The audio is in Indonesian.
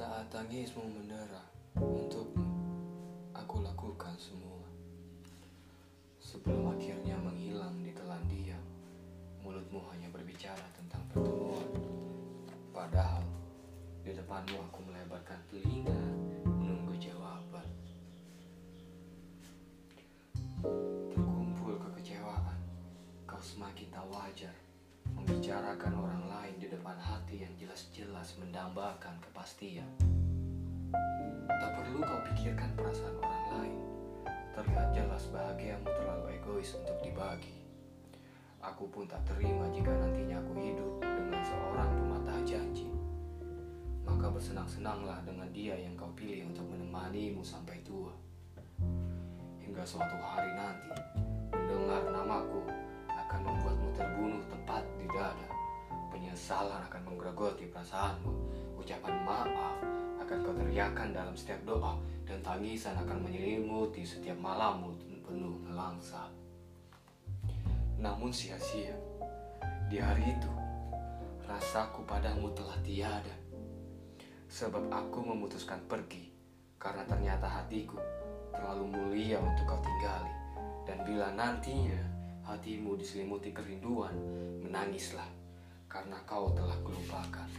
Tangismu mendera untukmu aku lakukan semua. Sebelum akhirnya menghilang di telan diam Mulutmu hanya berbicara tentang pertemuan. Padahal di depanmu aku melebarkan telinga menunggu jawaban. Terkumpul kekecewaan. Kau semakin tak wajar Membicarakan orang lain di depan jelas-jelas mendambakan kepastian Tak perlu kau pikirkan perasaan orang lain. Terlihat jelas bahagiamu terlalu egois untuk dibagi. Aku pun tak terima jika nantinya aku hidup dengan seorang pematah janji. Maka bersenang-senanglah dengan dia yang kau pilih untuk menemanimu sampai tua. Hingga suatu hari nanti, Penyesalan akan menggerogoti perasaanmu. Ucapan maaf akan kau teriakan dalam setiap doa dan tangisan akan menyelimuti setiap malammu penuh nelangsa. Namun sia-sia, di hari itu, rasaku padamu telah tiada. Sebab aku memutuskan pergi karena ternyata hatiku terlalu mulia untuk kau tinggali. Dan bila nantinya hatimu diselimuti kerinduan, menangislah karena kau telah kelupakan.